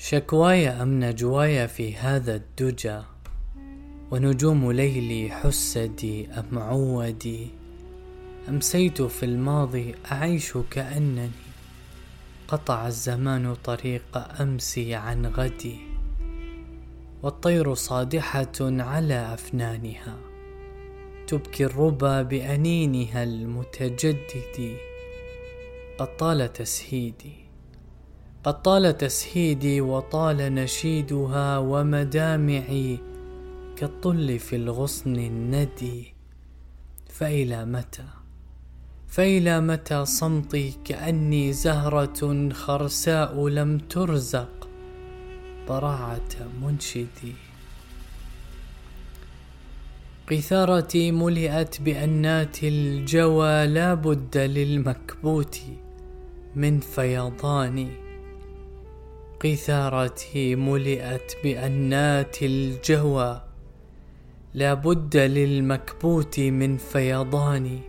شكواي أم نجواي في هذا الدجى؟ ونجوم ليلي حسدي أم عودي؟ أمسيت في الماضي أعيش كأنني؟ قطع الزمان طريق أمسي عن غدي؟ والطير صادحة على أفنانها؟ تبكي الربا بأنينها المتجدد؟ قد طال تسهيدي. قد طال تسهيدي وطال نشيدها ومدامعي كالطل في الغصن الندي فإلى متى؟ فإلى متى صمتي؟ كأني زهرة خرساء لم ترزق براعة منشدي. قيثارتي ملئت بأنات الجوى لا بد للمكبوت من فيضان قيثارتي ملئت بأنات الجوى لا بد للمكبوت من فيضان.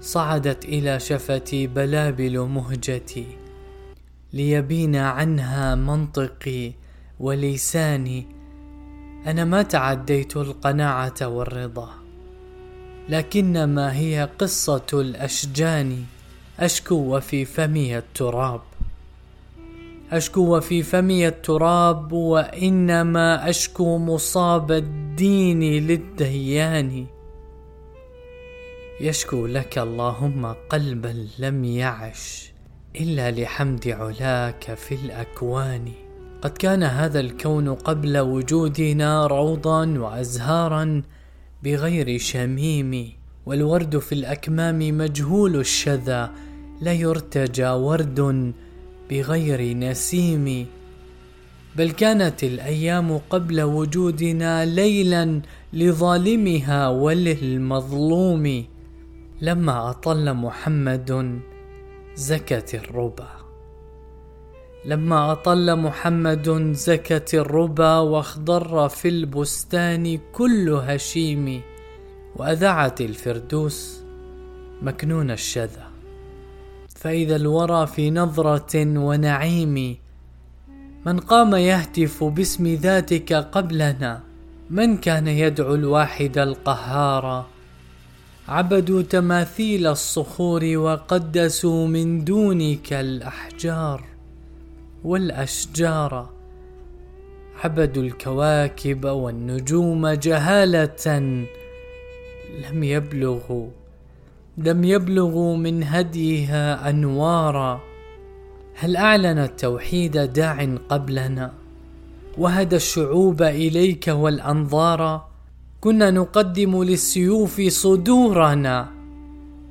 صعدت إلى شفتي بلابل مهجتي. ليبين عنها منطقي ولساني. أنا ما تعديت القناعة والرضا. لكنما هي قصة الأشجان. أشكو وفي فمي التراب. أشكو وفي فمي التراب وإنما أشكو مصاب الدين للديان. يشكو لك اللهم قلبا لم يعش إلا لحمد علاك في الأكوان. قد كان هذا الكون قبل وجودنا روضا وأزهارا بغير شميم والورد في الأكمام مجهول الشذا لا يرتجى ورد بغير نسيم بل كانت الأيام قبل وجودنا ليلا لظالمها وللمظلوم. لما أطل محمد زكت الربا. لما أطل محمد زكت الربا واخضر في البستان كل هشيم واذعت الفردوس مكنون الشذا. فإذا الورى في نظرة ونعيم من قام يهتف باسم ذاتك قبلنا من كان يدعو الواحد القهار؟ عبدوا تماثيل الصخور وقدسوا من دونك الأحجار والأشجار. عبدوا الكواكب والنجوم جهالة لم يبلغوا لم يبلغوا من هديها أنوارا. هل أعلن التوحيد داع قبلنا؟ وهدى الشعوب إليك والأنظار. كنا نقدم للسيوف صدورنا.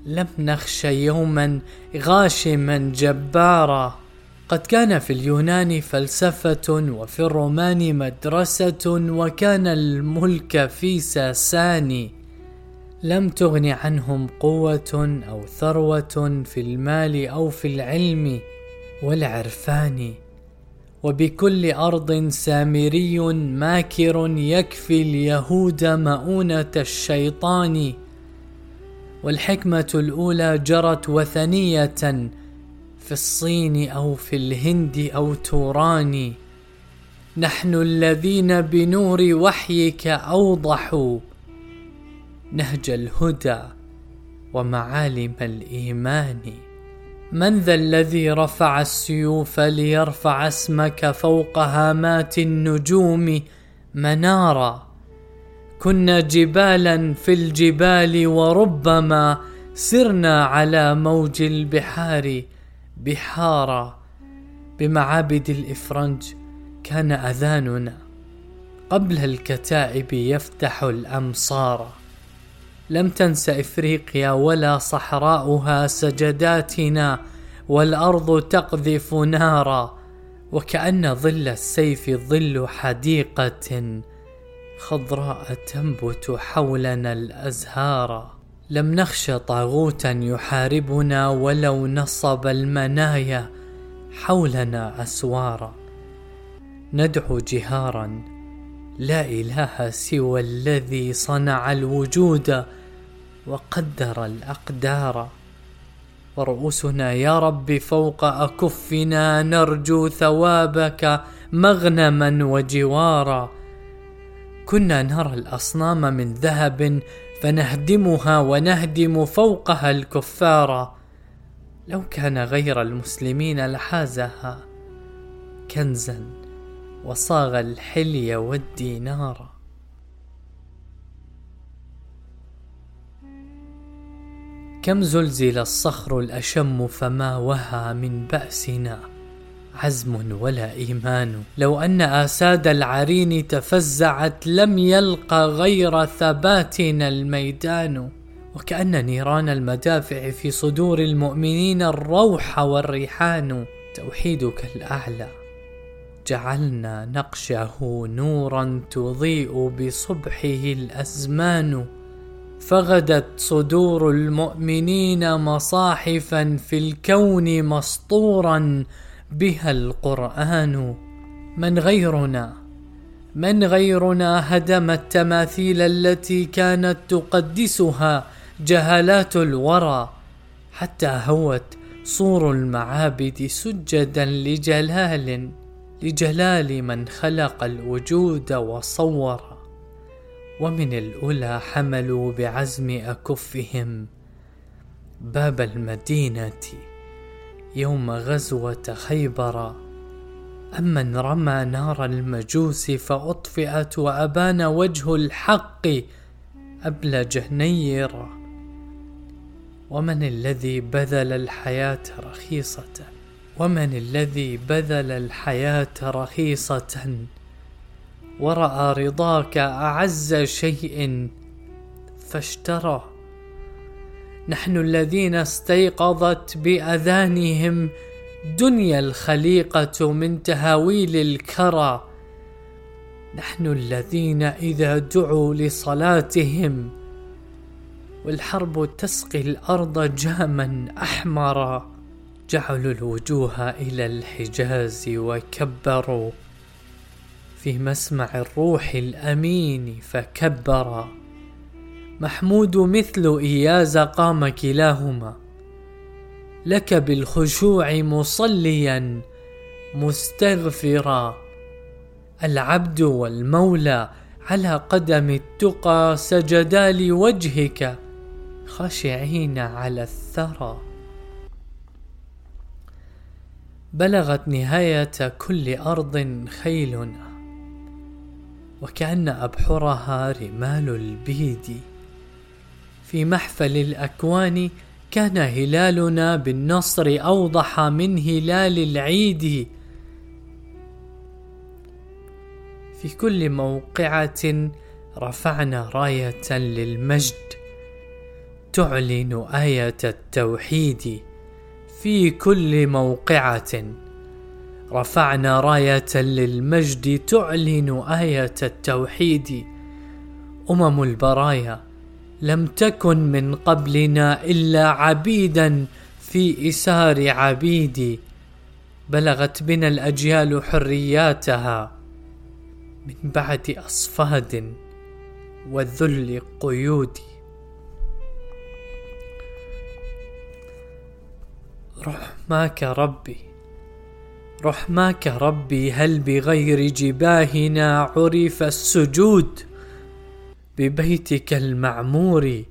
لم نخش يوما غاشما جبارا. قد كان في اليونان فلسفة وفي الرومان مدرسة وكان الملك في ساساني لم تغن عنهم قوة أو ثروة في المال أو في العلم والعرفان وبكل أرض سامري ماكر يكفي اليهود مؤونة الشيطان. والحكمة الأولى جرت وثنية في الصين أو في الهند أو توران. نحن الذين بنور وحيك أوضحوا نهج الهدى ومعالم الإيمان. من ذا الذي رفع السيوف ليرفع اسمك فوق هامات النجوم منارا؟ كنا جبالا في الجبال وربما سرنا على موج البحار بحارا. بمعابد الإفرنج كان أذاننا. قبل الكتائب يفتح الأمصار. لم تنس إفريقيا ولا صحراؤها سجداتنا والأرض تقذف نارا وكأن ظل السيف ظل حديقة خضراء تنبت حولنا الأزهار. لم نخش طاغوتا يحاربنا ولو نصب المنايا حولنا أسوارا. ندعو جهارا لا إله سوى الذي صنع الوجود وقدر الأقدار. ورؤوسنا يا رب فوق أكفنا نرجو ثوابك مغنما وجوارا. كنا نرى الأصنام من ذهب فنهدمها ونهدم فوقها الكفار. لو كان غير المسلمين لحازها كنزا وصاغ الحلي والدينار. كم زلزل الصخر الأشم فما وهى من بأسنا؟ عزم ولا إيمان. لو أن آساد العرين تفزعت لم يلق غير ثباتنا الميدان. وكأن نيران المدافع في صدور المؤمنين الروح والريحان. توحيدك الأعلى. جعلنا نقشه نورا تضيء بصبحه الأزمان. فغدت صدور المؤمنين مصاحفا في الكون مسطورا بها القرآن. من غيرنا؟ من غيرنا هدم التماثيل التي كانت تقدسها جهالات الورى حتى هوت صور المعابد سجدا لجلال لجلال من خلق الوجود وصور. ومن الأولى حملوا بعزم أكفهم باب المدينة يوم غزوة خيبر. أمن رمى نار المجوس فأطفئت وأبان وجه الحق أبلج نيرا ومن الذي بذل الحياة رخيصة؟ ومن الذي بذل الحياة رخيصة؟ ورأى رضاك أعز شيء فاشترى. نحن الذين استيقظت بأذانهم دنيا الخليقة من تهاويل الكرى. نحن الذين إذا دعوا لصلاتهم والحرب تسقي الأرض جاما أحمرا جعلوا الوجوه إلى الحجاز وكبروا. في مسمع الروح الأمين فكبر. محمود مثل إياز قام كلاهما. لك بالخشوع مصليا مستغفرا. العبد والمولى على قدم التقى سجدا لوجهك خاشعين على الثرى. بلغت نهاية كل أرض خيلنا وكأن أبحرها رمال البيد. في محفل الأكوان كان هلالنا بالنصر أوضح من هلال العيد. في كل موقعة رفعنا راية للمجد تعلن آية التوحيد. في كل موقعة رفعنا راية للمجد تعلن آية التوحيد. أمم البرايا لم تكن من قبلنا إلا عبيدا في إسار عبيد. بلغت بنا الأجيال حرياتها من بعد أصفاد والذل قيود. رحماك ربي. رحماك ربي هل بغير جباهنا عرف السجود؟ ببيتك المعمور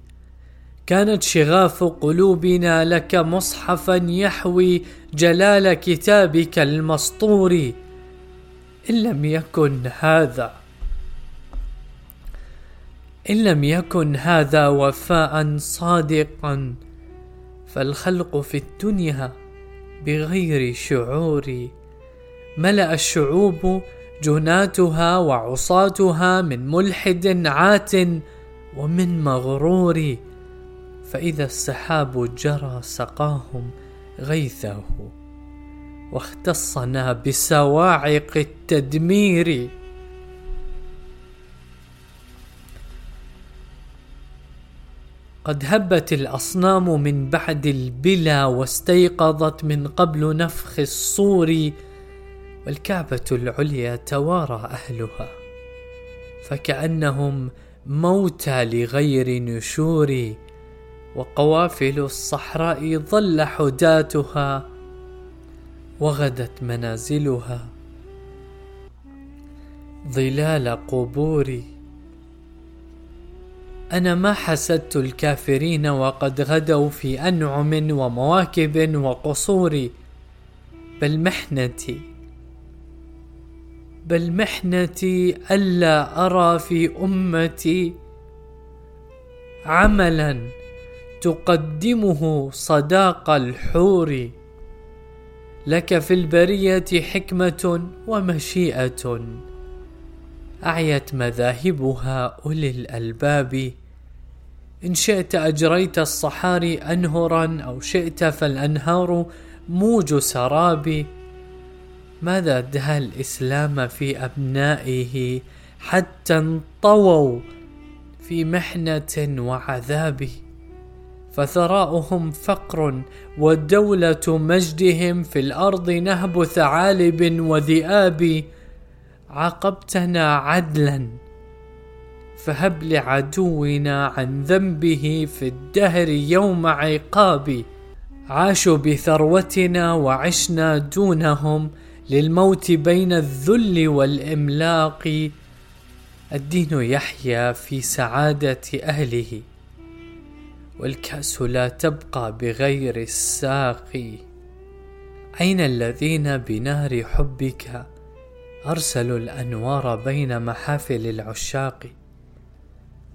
كانت شغاف قلوبنا لك مصحفا يحوي جلال كتابك المسطور. إن لم يكن هذا إن لم يكن هذا وفاء صادقا فالخلق في الدنيا بغير شعور. ملأ الشعوب جناتها وعصاتها من ملحد عات ومن مغرور فإذا السحاب جرى سقاهم غيثه واختصنا بسواعق التدمير. قد هبت الأصنام من بعد البلا واستيقظت من قبل نفخ الصور والكعبة العليا توارى أهلها فكأنهم موتى لغير نشور وقوافل الصحراء ظل حداتها وغدت منازلها. ظلال قبوري أنا ما حسدت الكافرين وقد غدوا في أنعم ومواكب وقصور بل محنتي بل محنتي ألا أرى في أمتي عملا تقدمه صداق الحور. لك في البرية حكمة ومشيئة. أعيت مذاهبها أولي الألباب. إن شئت أجريت الصحاري انهرا أو شئت فالأنهار موج سراب ماذا دها الإسلام في أبنائه حتى انطووا في محنة وعذاب فثراؤهم فقر ودولة مجدهم في الأرض نهب ثعالب وذئاب عاقبتنا عدلا فهب لعدونا عن ذنبه في الدهر يوم عقاب. عاشوا بثروتنا وعشنا دونهم للموت بين الذل والإملاق. الدين يحيا في سعادة أهله والكأس لا تبقى بغير الساقي أين الذين بنار حبك؟ أرسلوا الأنوار بين محافل العشاق.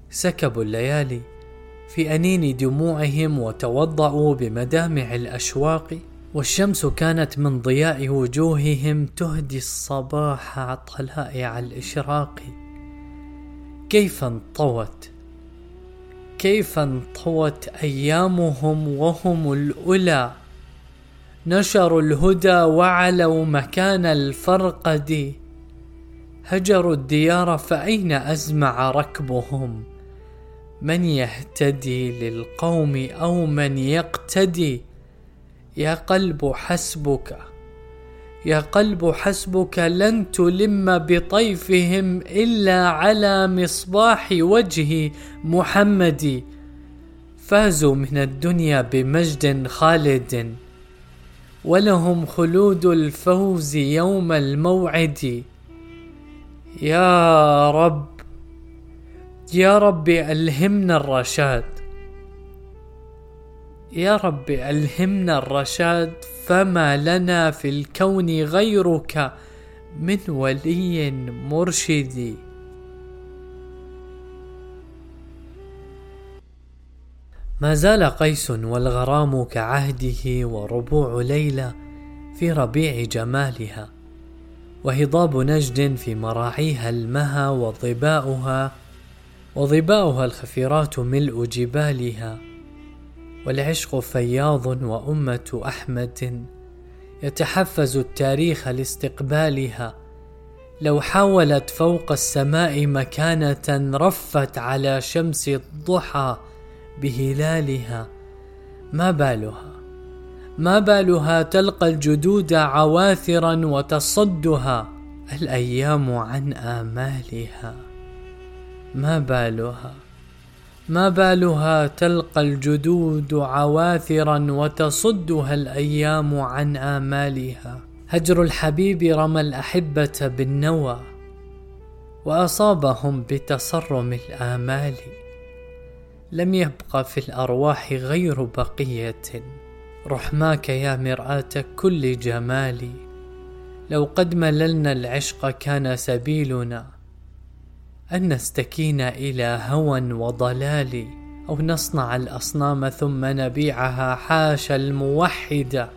سكبوا الليالي في أنين دموعهم وتوضأوا بمدامع الأشواق. والشمس كانت من ضياء وجوههم تهدي الصباح طلائع الإشراق. كيف انطوت؟ كيف انطوت أيامهم وهم الأولى؟ نشروا الهدى وعلوا مكان الفرقد. هجروا الديار فأين أزمع ركبهم؟ من يهتدي للقوم أو من يقتدي؟ يا قلب حسبك يا قلب حسبك لن تلم بطيفهم إلا على مصباح وجه محمد. فازوا من الدنيا بمجد خالد ولهم خلود الفوز يوم الموعد. يا رب يا رب ألهمنا الرشاد. يا رب ألهمنا الرشاد فما لنا في الكون غيرك من ولي مرشد. ما زال قيس والغرام كعهده وربوع ليلى في ربيع جمالها وهضاب نجد في مراعيها المها وظباؤها وظباؤها الخفيرات ملء جبالها. والعشق فياض وأمة أحمد. يتحفز التاريخ لاستقبالها. لو حاولت فوق السماء مكانة رفت على شمس الضحى بهلالها. ما بالها؟ ما بالها تلقى الجدود عواثرا وتصدها الأيام عن آمالها. ما بالها؟ ما بالها تلقى الجدود عواثرا وتصدها الأيام عن آمالها. هجر الحبيب رمى الأحبة بالنوى وأصابهم بتصرم الآمال. لم يبق في الأرواح غير بقية. رحماك يا مرآة كل جمال. لو قد مللنا العشق كان سبيلنا أن نستكين إلى هوى وضلال أو نصنع الأصنام ثم نبيعها حاشا الموحد.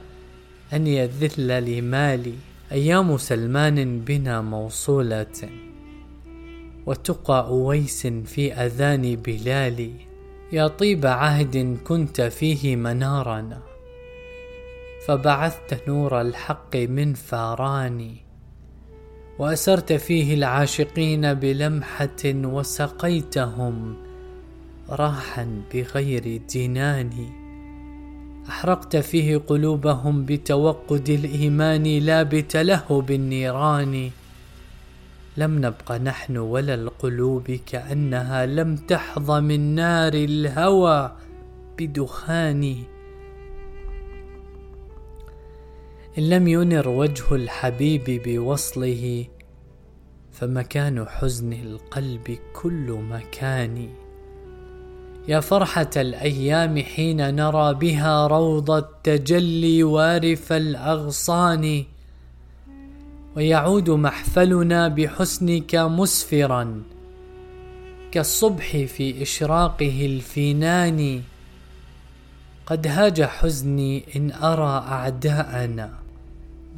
أن يذل لمالي أيام سلمان بنا موصولة. وتقى أويس في أذان بلال يا طيب عهد كنت فيه منارنا فبعثت نور الحق من فاراني وأسرت فيه العاشقين بلمحة وسقيتهم راحا بغير جنان أحرقت فيه قلوبهم بتوقد الإيمان لا بتلهب النيران. لم نبق نحن ولا القلوب كأنها لم تحظ من نار الهوى بدخان. لم ينر وجه الحبيب بوصله فمكان حزن القلب كل مكان. يا فرحة الأيام حين نرى بها روض التجلي وارف الأغصان ويعود محفلنا بحسنك مسفرا كالصبح في إشراقه الفينان قد هاج حزني إن أرى أعداءنا.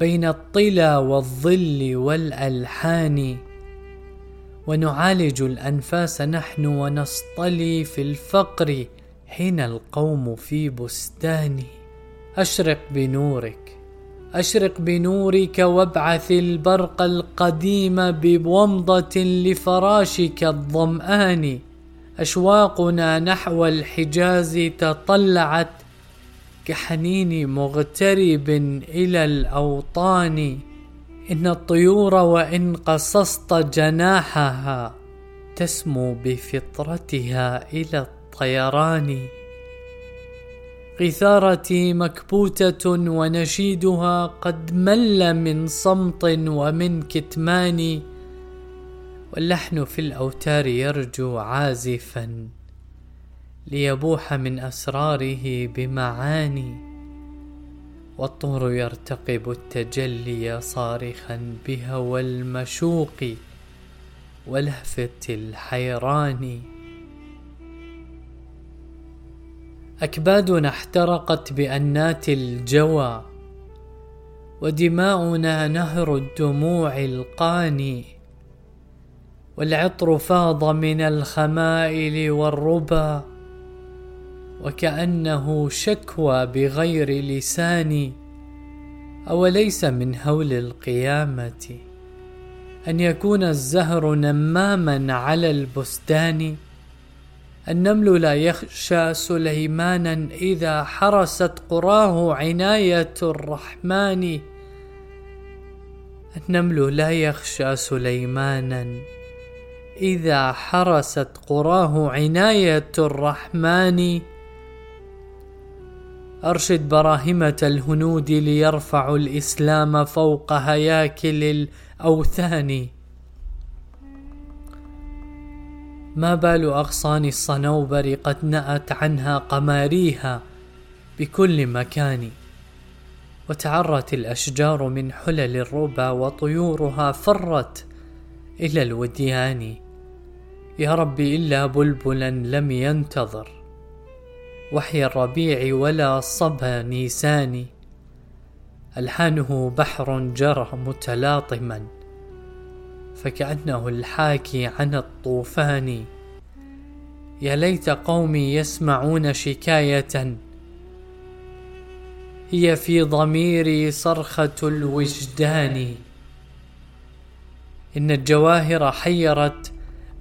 بين الطلا والظل والألحان. ونعالج الأنفاس نحن ونصطلي في الفقر حين القوم في بستان. أشرق بنورك أشرق بنورك وابعث البرق القديم بومضة لفراشك الظمآن. أشواقنا نحو الحجاز تطلعت كحنين مغترب إلى الأوطان. إن الطيور وإن قصصت جناحها تسمو بفطرتها إلى الطيران. غثارتي مكبوتة ونشيدها قد مل من صمت ومن كتمان واللحن في الأوتار يرجو عازفا. ليبوح من أسراره بمعاني والطور يرتقب التجلي صارخا بهوى المشوق ولهفة الحيران. أكبادنا احترقت بأنات الجوى ودماؤنا نهر الدموع القاني والعطر فاض من الخمائل والربا. وكأنه شكوى بغير لسان أوليس من هول القيامة؟ أن يكون الزهر نماما على البستان النمل لا يخشى سليمانا إذا حرست قراه عناية الرحمن النمل لا يخشى سليمانا إذا حرست قراه عناية الرحمن. أرشد براهمة الهنود ليرفعوا الإسلام فوق هياكل الأوثان. ما بال أغصان الصنوبر قد نأت عنها قماريها بكل مكان وتعرت الأشجار من حلل الربا وطيورها فرت إلى الوديان. يا رب إلا بلبلا لم ينتظر. وحي الربيع ولا صبا نيسان ألحانه بحر جرى متلاطما فكأنه الحاكي عن الطوفان. يا ليت قومي يسمعون شكاية. هي في ضميري صرخة الوجدان. إن الجواهر حيرت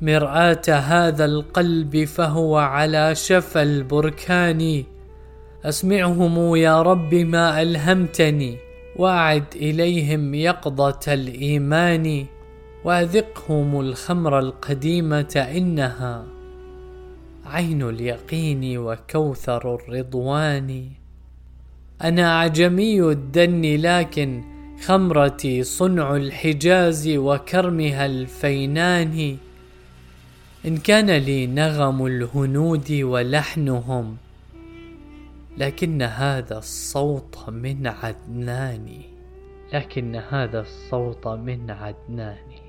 مرآة هذا القلب فهو على شفا البركان. أسمعهم يا رب ما ألهمتني وأعد إليهم يقظة الإيمان. وأذقهم الخمر القديمة إنها عين اليقين وكوثر الرضوان. أنا أعجمي الدن لكن خمرتي صنع الحجاز وكرمها الفينان. إن كان لي نغم الهنود ولحنهم لكن هذا الصوت من عدنان لكن هذا الصوت من عدنان